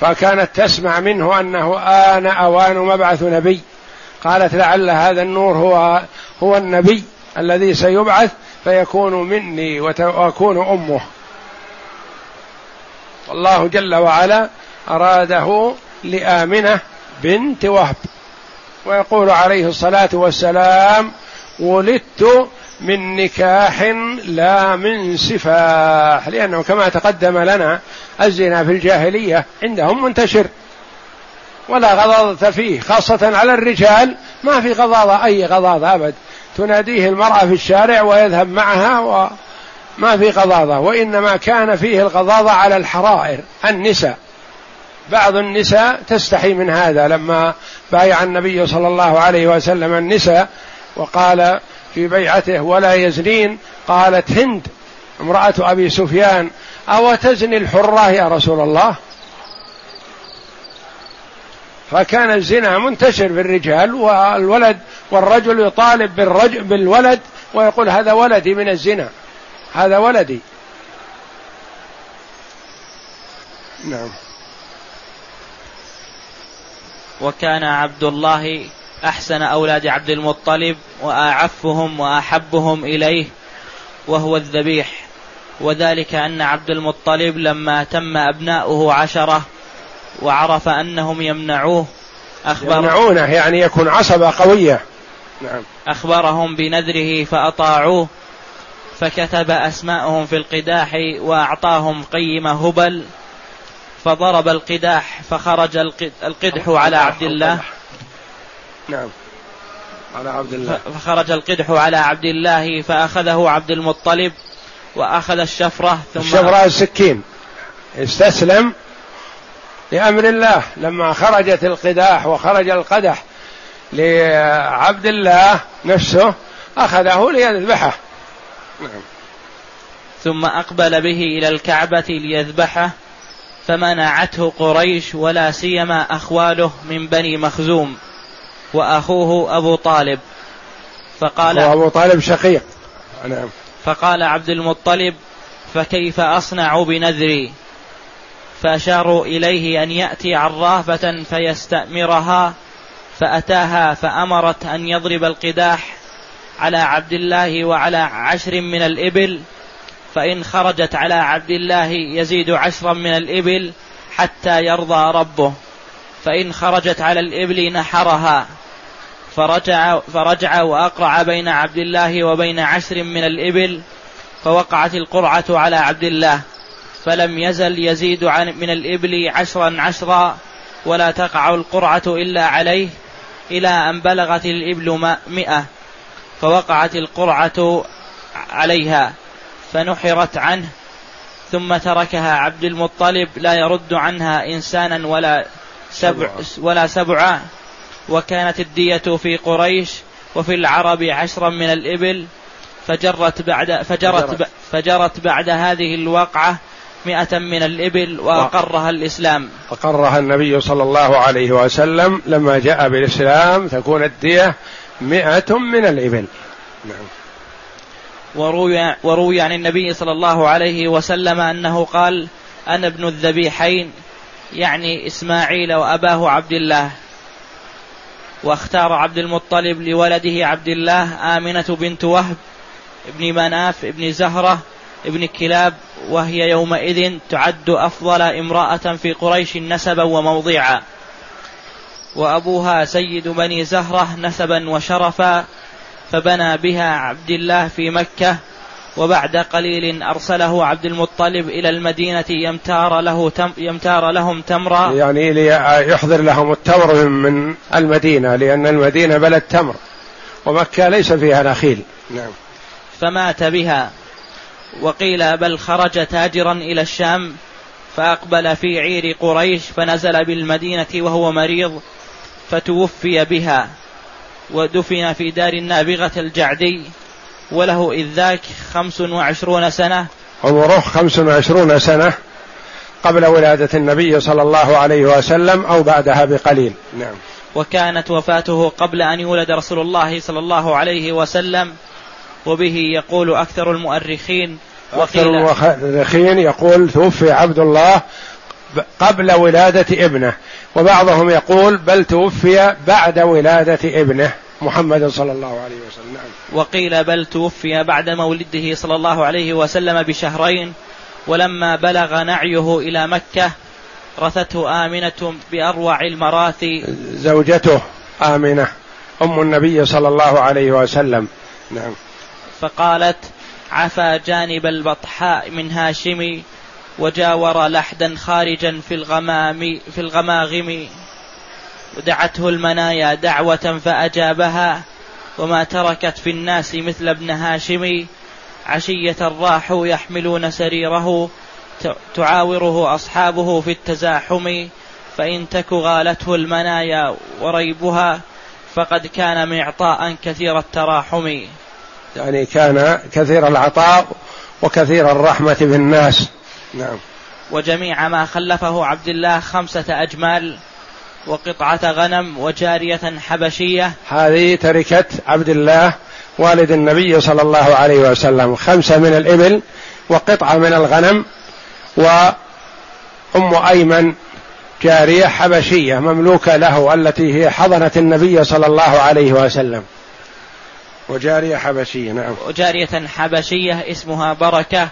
فكانت تسمع منه أنه آن أوان مبعث نبي. قالت لعل هذا النور هو هو النبي الذي سيبعث فيكون مني وأكون أمه. والله جل وعلا أراده لآمنة بنت وهب. ويقول عليه الصلاة والسلام ولدت من نكاح لا من سفاح لأنه كما تقدم لنا الزنا في الجاهلية عندهم منتشر. ولا غضاضة فيه خاصة على الرجال ما في غضاضة أي غضاضة أبد. تناديه المرأة في الشارع ويذهب معها وما في غضاضة وإنما كان فيه الغضاضة على الحرائر النساء. بعض النساء تستحي من هذا لما بايع النبي صلى الله عليه وسلم النساء وقال في بيعته ولا يزنين قالت هند امرأة أبي سفيان أو تزني الحرة يا رسول الله؟ فكان الزنا منتشر في الرجال والولد والرجل يطالب بالرجل بالولد ويقول هذا ولدي من الزنا هذا ولدي. نعم. وكان عبد الله أحسن أولاد عبد المطلب وأعفهم وأحبهم إليه وهو الذبيح. وذلك أن عبد المطلب لما تم أبناؤه عشرة وعرف أنهم يمنعوه أخبر يمنعونه يعني يكون عصبة قوية. نعم. أخبرهم بنذره فأطاعوه فكتب أسماءهم في القداح وأعطاهم قيم هبل فضرب القداح فخرج القدح على عبد الله. نعم. على عبد الله. فخرج القدح على عبد الله فأخذه عبد المطلب وأخذ الشفرة ثم الشفرة السكين. استسلم لأمر الله. لما خرجت القداح وخرج القدح لعبد الله نفسه أخذه ليذبحه. نعم. ثم أقبل به إلى الكعبة ليذبحه فمنعته قريش ولا سيما أخواله من بني مخزوم. وأخوه أبو طالب. فقال أبو طالب شقيق. نعم. فقال عبد المطلب فكيف أصنع بنذري؟ فأشاروا إليه أن يأتي عرافة فيستأمرها فأتاها فأمرت أن يضرب القداح على عبد الله وعلى عشر من الإبل فإن خرجت على عبد الله يزيد عشرا من الإبل حتى يرضى ربه فإن خرجت على الإبل نحرها. فرجع, فرجع وأقرع بين عبد الله وبين عشر من الإبل فوقعت القرعة على عبد الله فلم يزل يزيد عن من الإبل عشرا عشرا ولا تقع القرعة إلا عليه إلى أن بلغت الإبل مئة فوقعت القرعة عليها فنحرت عنه ثم تركها عبد المطلب لا يرد عنها إنسانا ولا سبع ولا سبعا وكانت الدية في قريش وفي العرب عشرا من الإبل فجرت بعد فجرت فجرت. بعد هذه الوقعة مئة من الإبل وأقرها الإسلام. أقرها النبي صلى الله عليه وسلم لما جاء بالإسلام تكون الدية مئة من الإبل. نعم. وروي, وروي عن النبي صلى الله عليه وسلم أنه قال أنا ابن الذبيحين يعني إسماعيل وأباه عبد الله. واختار عبد المطلب لولده عبد الله آمنة بنت وهب ابن مناف ابن زهرة ابن كلاب وهي يومئذ تعد أفضل امرأة في قريش نسبا وموضعا. وأبوها سيد بني زهرة نسبا وشرفا فبنى بها عبد الله في مكة وبعد قليل أرسله عبد المطلب إلى المدينة يمتار له تم يمتار لهم تمرا. يعني ليحضر لهم التمر من المدينة لأن المدينة بلد تمر ومكة ليس فيها نخيل. نعم. فمات بها. وقيل بل خرج تاجرا إلى الشام فأقبل في عير قريش فنزل بالمدينة وهو مريض فتوفي بها. ودفن في دار النابغة الجعدي. وله إذ ذاك خمس وعشرون سنة. عمره خمس وعشرون سنة قبل ولادة النبي صلى الله عليه وسلم أو بعدها بقليل. نعم. وكانت وفاته قبل أن يولد رسول الله صلى الله عليه وسلم وبه يقول أكثر المؤرخين أكثر المؤرخين يقول توفي عبد الله قبل ولادة ابنه وبعضهم يقول بل توفي بعد ولادة ابنه. محمد صلى الله عليه وسلم. نعم. وقيل بل توفي بعد مولده صلى الله عليه وسلم بشهرين ولما بلغ نعيه إلى مكة رثته آمنة بأروع المراثي زوجته آمنة أم النبي صلى الله عليه وسلم. نعم. فقالت عفى جانب البطحاء من هاشم وجاور لحدا خارجا في الغمام في الغماغم. ودعته المنايا دعوة فأجابها وما تركت في الناس مثل ابن هاشم عشية راحوا يحملون سريره تعاوره أصحابه في التزاحم فإن تك غالته المنايا وريبها فقد كان معطاء كثير التراحم. يعني كان كثير العطاء وكثير الرحمة بالناس نعم. وجميع ما خلفه عبد الله خمسة أجمال وقطعة غنم وجارية حبشية. هذه تركة عبد الله والد النبي صلى الله عليه وسلم خمسة من الإبل وقطعة من الغنم ام أيمن جارية حبشية مملوكة له التي هي حضنه النبي صلى الله عليه وسلم. وجارية حبشية نعم. وجارية حبشية اسمها بركة.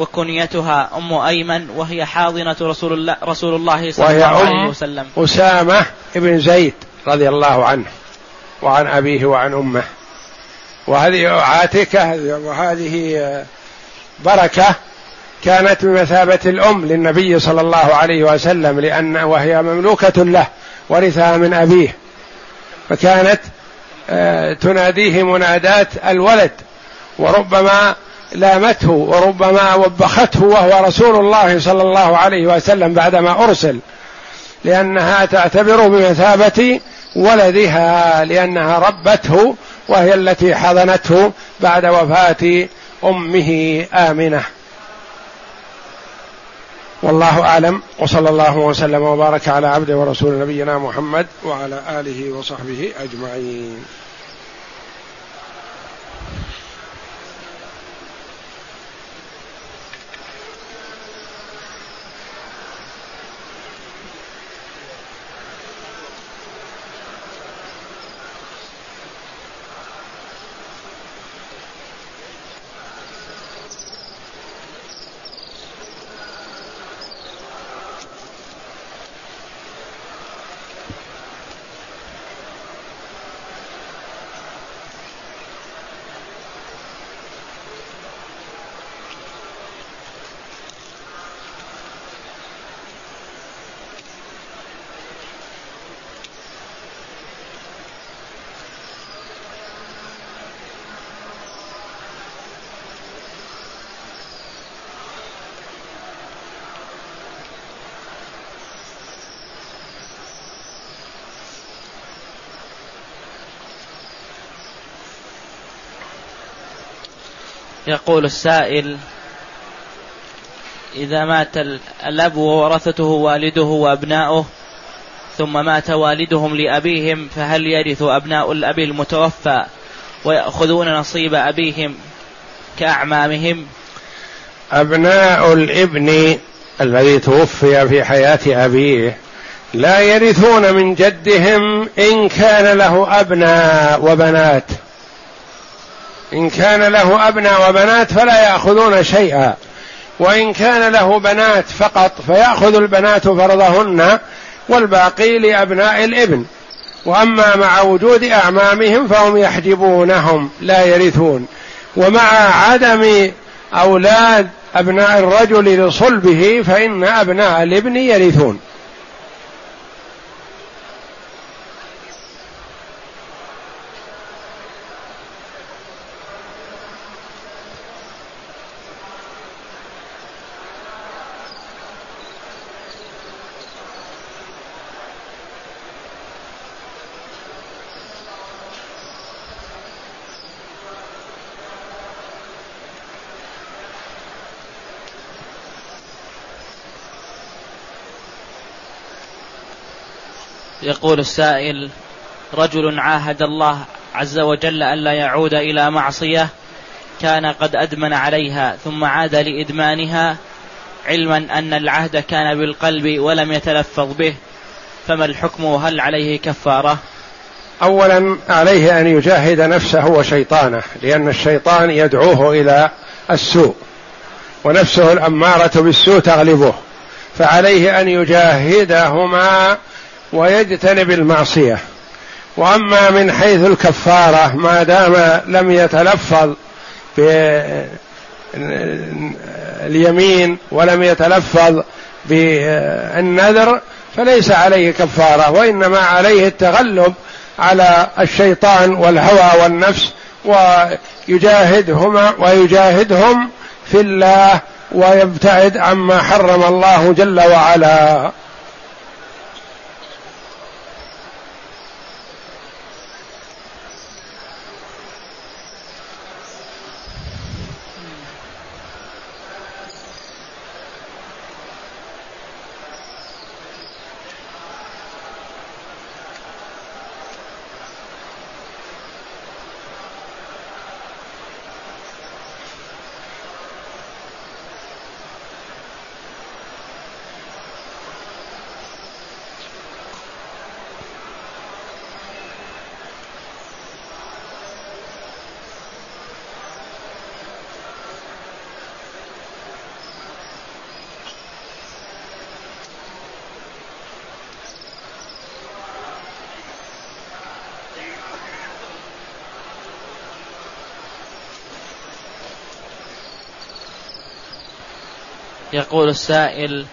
وكنيتها أم أيمن وهي حاضنة رسول الله رسول الله صلى الله عليه وسلم. أسامة بن زيد رضي الله عنه وعن أبيه وعن أمه. وهذه عاتكة وهذه بركة كانت بمثابة الأم للنبي صلى الله عليه وسلم لأن وهي مملوكة له ورثها من أبيه. فكانت آه، تناديه منادات الولد وربما لامته وربما وبخته وهو رسول الله صلى الله عليه وسلم بعدما أرسل لأنها تعتبر بمثابة ولدها لأنها ربته وهي التي حضنته بعد وفاة أمه آمنة. والله أعلم وصلى الله وسلم وبارك على عبده ورسول نبينا محمد وعلى آله وصحبه أجمعين. يقول السائل إذا مات الأب وورثته والده وأبناؤه ثم مات والدهم لأبيهم فهل يرث أبناء الأب المتوفى ويأخذون نصيب أبيهم كأعمامهم؟ أبناء الابن الذي توفي في حياة أبيه لا يرثون من جدهم إن كان له أبناء وبنات. إن كان له أبناء وبنات فلا يأخذون شيئا. وإن كان له بنات فقط فيأخذ البنات فرضهن والباقي لأبناء الإبن. وأما مع وجود أعمامهم فهم يحجبونهم لا يرثون. ومع عدم أولاد أبناء الرجل لصلبه فإن أبناء الإبن يرثون. يقول السائل رجل عاهد الله عز وجل ألا يعود إلى معصية كان قد أدمن عليها ثم عاد لإدمانها علما أن العهد كان بالقلب ولم يتلفظ به فما الحكم؟ هل عليه كفارة؟ أولا عليه أن يجاهد نفسه وشيطانه لأن الشيطان يدعوه إلى السوء ونفسه الأمارة بالسوء تغلبه فعليه أن يجاهدهما ويجتنب المعصية. وأما من حيث الكفارة ما دام لم يتلفظ باليمين ولم يتلفظ بالنذر فليس عليه كفارة وإنما عليه التغلب على الشيطان والهوى والنفس ويجاهدهما ويجاهدهم في الله ويبتعد عما حرم الله جل وعلا. يقول السائل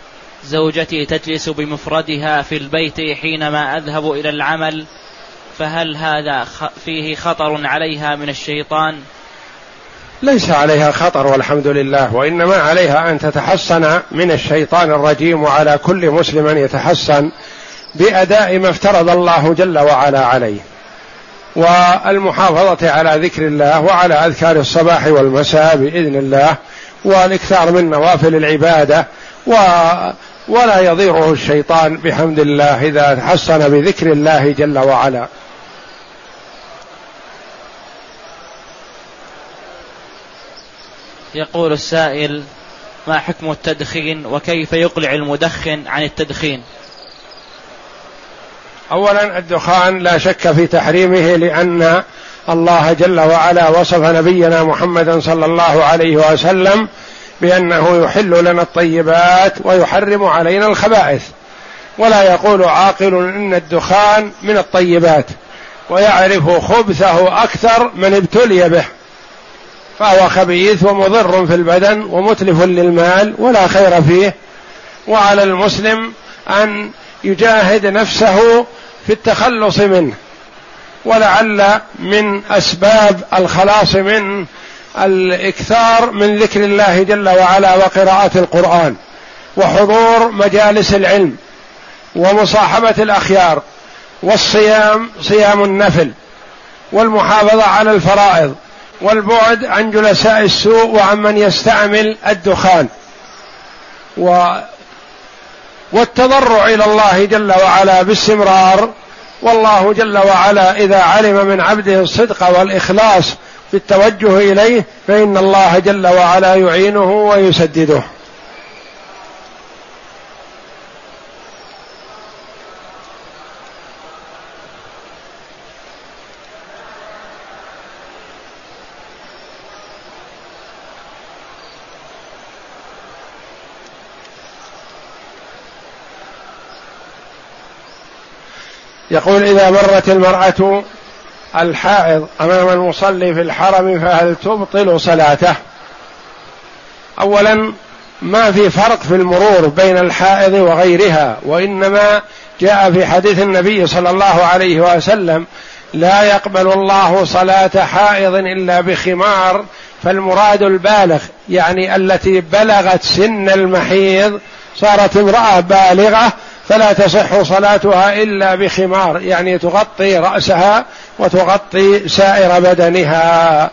زوجتي تجلس بمفردها في البيت حينما أذهب إلى العمل فهل هذا فيه خطر عليها من الشيطان؟ ليس عليها خطر والحمد لله وإنما عليها أن تتحصن من الشيطان الرجيم وعلى كل مسلم يتحصن بأداء ما افترض الله جل وعلا عليه. والمحافظة على ذكر الله وعلى أذكار الصباح والمساء بإذن الله والاكثار من نوافل العبادة و ولا يضيره الشيطان بحمد الله إذا تحصن بذكر الله جل وعلا. يقول السائل ما حكم التدخين وكيف يقلع المدخن عن التدخين؟ اولا الدخان لا شك في تحريمه لأن الله جل وعلا وصف نبينا محمدا صلى الله عليه وسلم بأنه يحل لنا الطيبات ويحرم علينا الخبائث. ولا يقول عاقل إن الدخان من الطيبات ويعرف خبثه أكثر من ابتلي به. فهو خبيث ومضر في البدن ومتلف للمال ولا خير فيه. وعلى المسلم أن يجاهد نفسه في التخلص منه. ولعل من أسباب الخلاص منه الإكثار من ذكر الله جل وعلا وقراءة القرآن وحضور مجالس العلم ومصاحبة الأخيار والصيام صيام النفل والمحافظة على الفرائض والبعد عن جلساء السوء وعمن يستعمل الدخان و والتضرع إلى الله جل وعلا باستمرار والله جل وعلا إذا علم من عبده الصدق والإخلاص في التوجه إليه فإن الله جل وعلا يعينه ويسدده. يقول إذا مرت المرأة الحائض أمام المصلي في الحرم فهل تبطل صلاته؟ أولا ما في فرق في المرور بين الحائض وغيرها وإنما جاء في حديث النبي صلى الله عليه وسلم لا يقبل الله صلاة حائض إلا بخمار فالمراد البالغ يعني التي بلغت سن المحيض صارت امرأة بالغة فلا تصح صلاتها إلا بخمار يعني تغطي رأسها وتغطي سائر بدنها.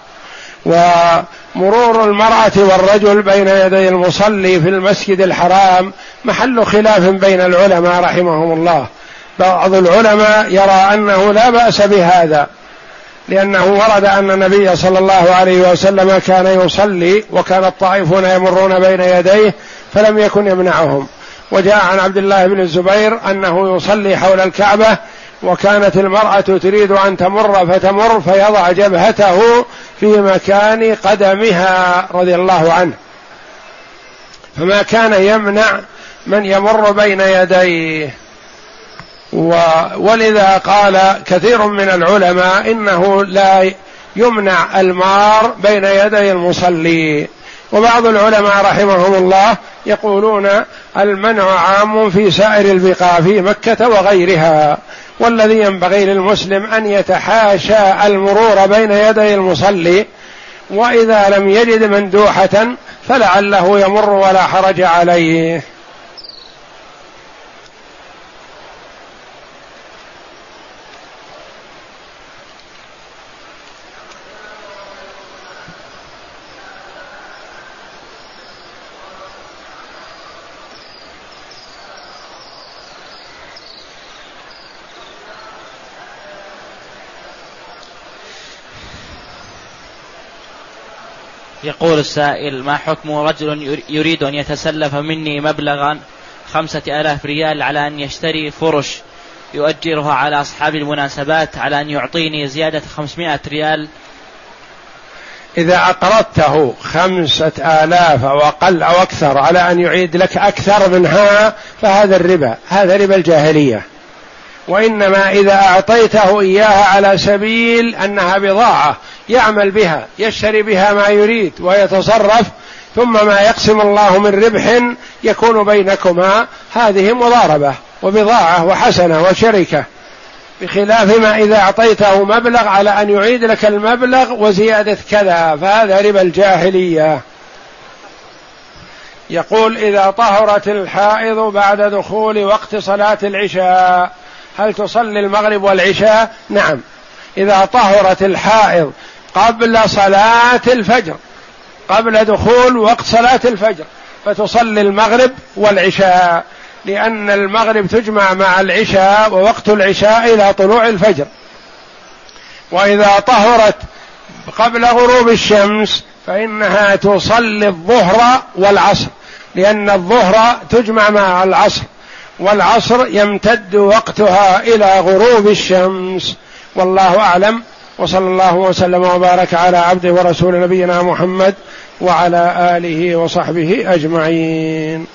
ومرور المرأة والرجل بين يدي المصلي في المسجد الحرام محل خلاف بين العلماء رحمهم الله. بعض العلماء يرى أنه لا بأس بهذا لأنه ورد أن النبي صلى الله عليه وسلم كان يصلي وكان الطائفون يمرون بين يديه فلم يكن يمنعهم. وجاء عن عبد الله بن الزبير أنه يصلي حول الكعبة وكانت المرأة تريد أن تمر فتمر فيضع جبهته في مكان قدمها رضي الله عنه. فما كان يمنع من يمر بين يديه. ولذا قال كثير من العلماء إنه لا يمنع المار بين يدي المصلي. وبعض العلماء رحمهم الله يقولون المنع عام في سائر البقاع في مكة وغيرها والذي ينبغي للمسلم أن يتحاشى المرور بين يدي المصلي وإذا لم يجد مندوحة فلعله يمر ولا حرج عليه. يقول السائل ما حكم رجل يريد أن يتسلف مني مبلغا خمسة آلاف ريال على أن يشتري فرش يؤجرها على أصحاب المناسبات على أن يعطيني زيادة خمسمائة ريال؟ إذا أقرضته خمسة آلاف أو أقل أو أكثر على أن يعيد لك أكثر منها فهذا الربا هذا ربا الجاهلية. وإنما إذا أعطيته إياها على سبيل أنها بضاعة يعمل بها يشتري بها ما يريد ويتصرف ثم ما يقسم الله من ربح يكون بينكما. هذه مضاربة وبضاعة وحسنة وشركة. بخلاف ما إذا أعطيته مبلغ على أن يعيد لك المبلغ وزيادة كذا فهذا ربا الجاهلية. يقول إذا طهرت الحائض بعد دخول وقت صلاة العشاء هل تصلي المغرب والعشاء؟ نعم. إذا طهرت الحائض قبل صلاة الفجر قبل دخول وقت صلاة الفجر فتصلي المغرب والعشاء لأن المغرب تجمع مع العشاء ووقت العشاء إلى طلوع الفجر. وإذا طهرت قبل غروب الشمس فإنها تصلي الظهر والعصر لأن الظهر تجمع مع العصر. والعصر يمتد وقتها إلى غروب الشمس. والله أعلم. وصلى الله وسلم وبارك على عبده ورسول نبينا محمد وعلى آله وصحبه أجمعين.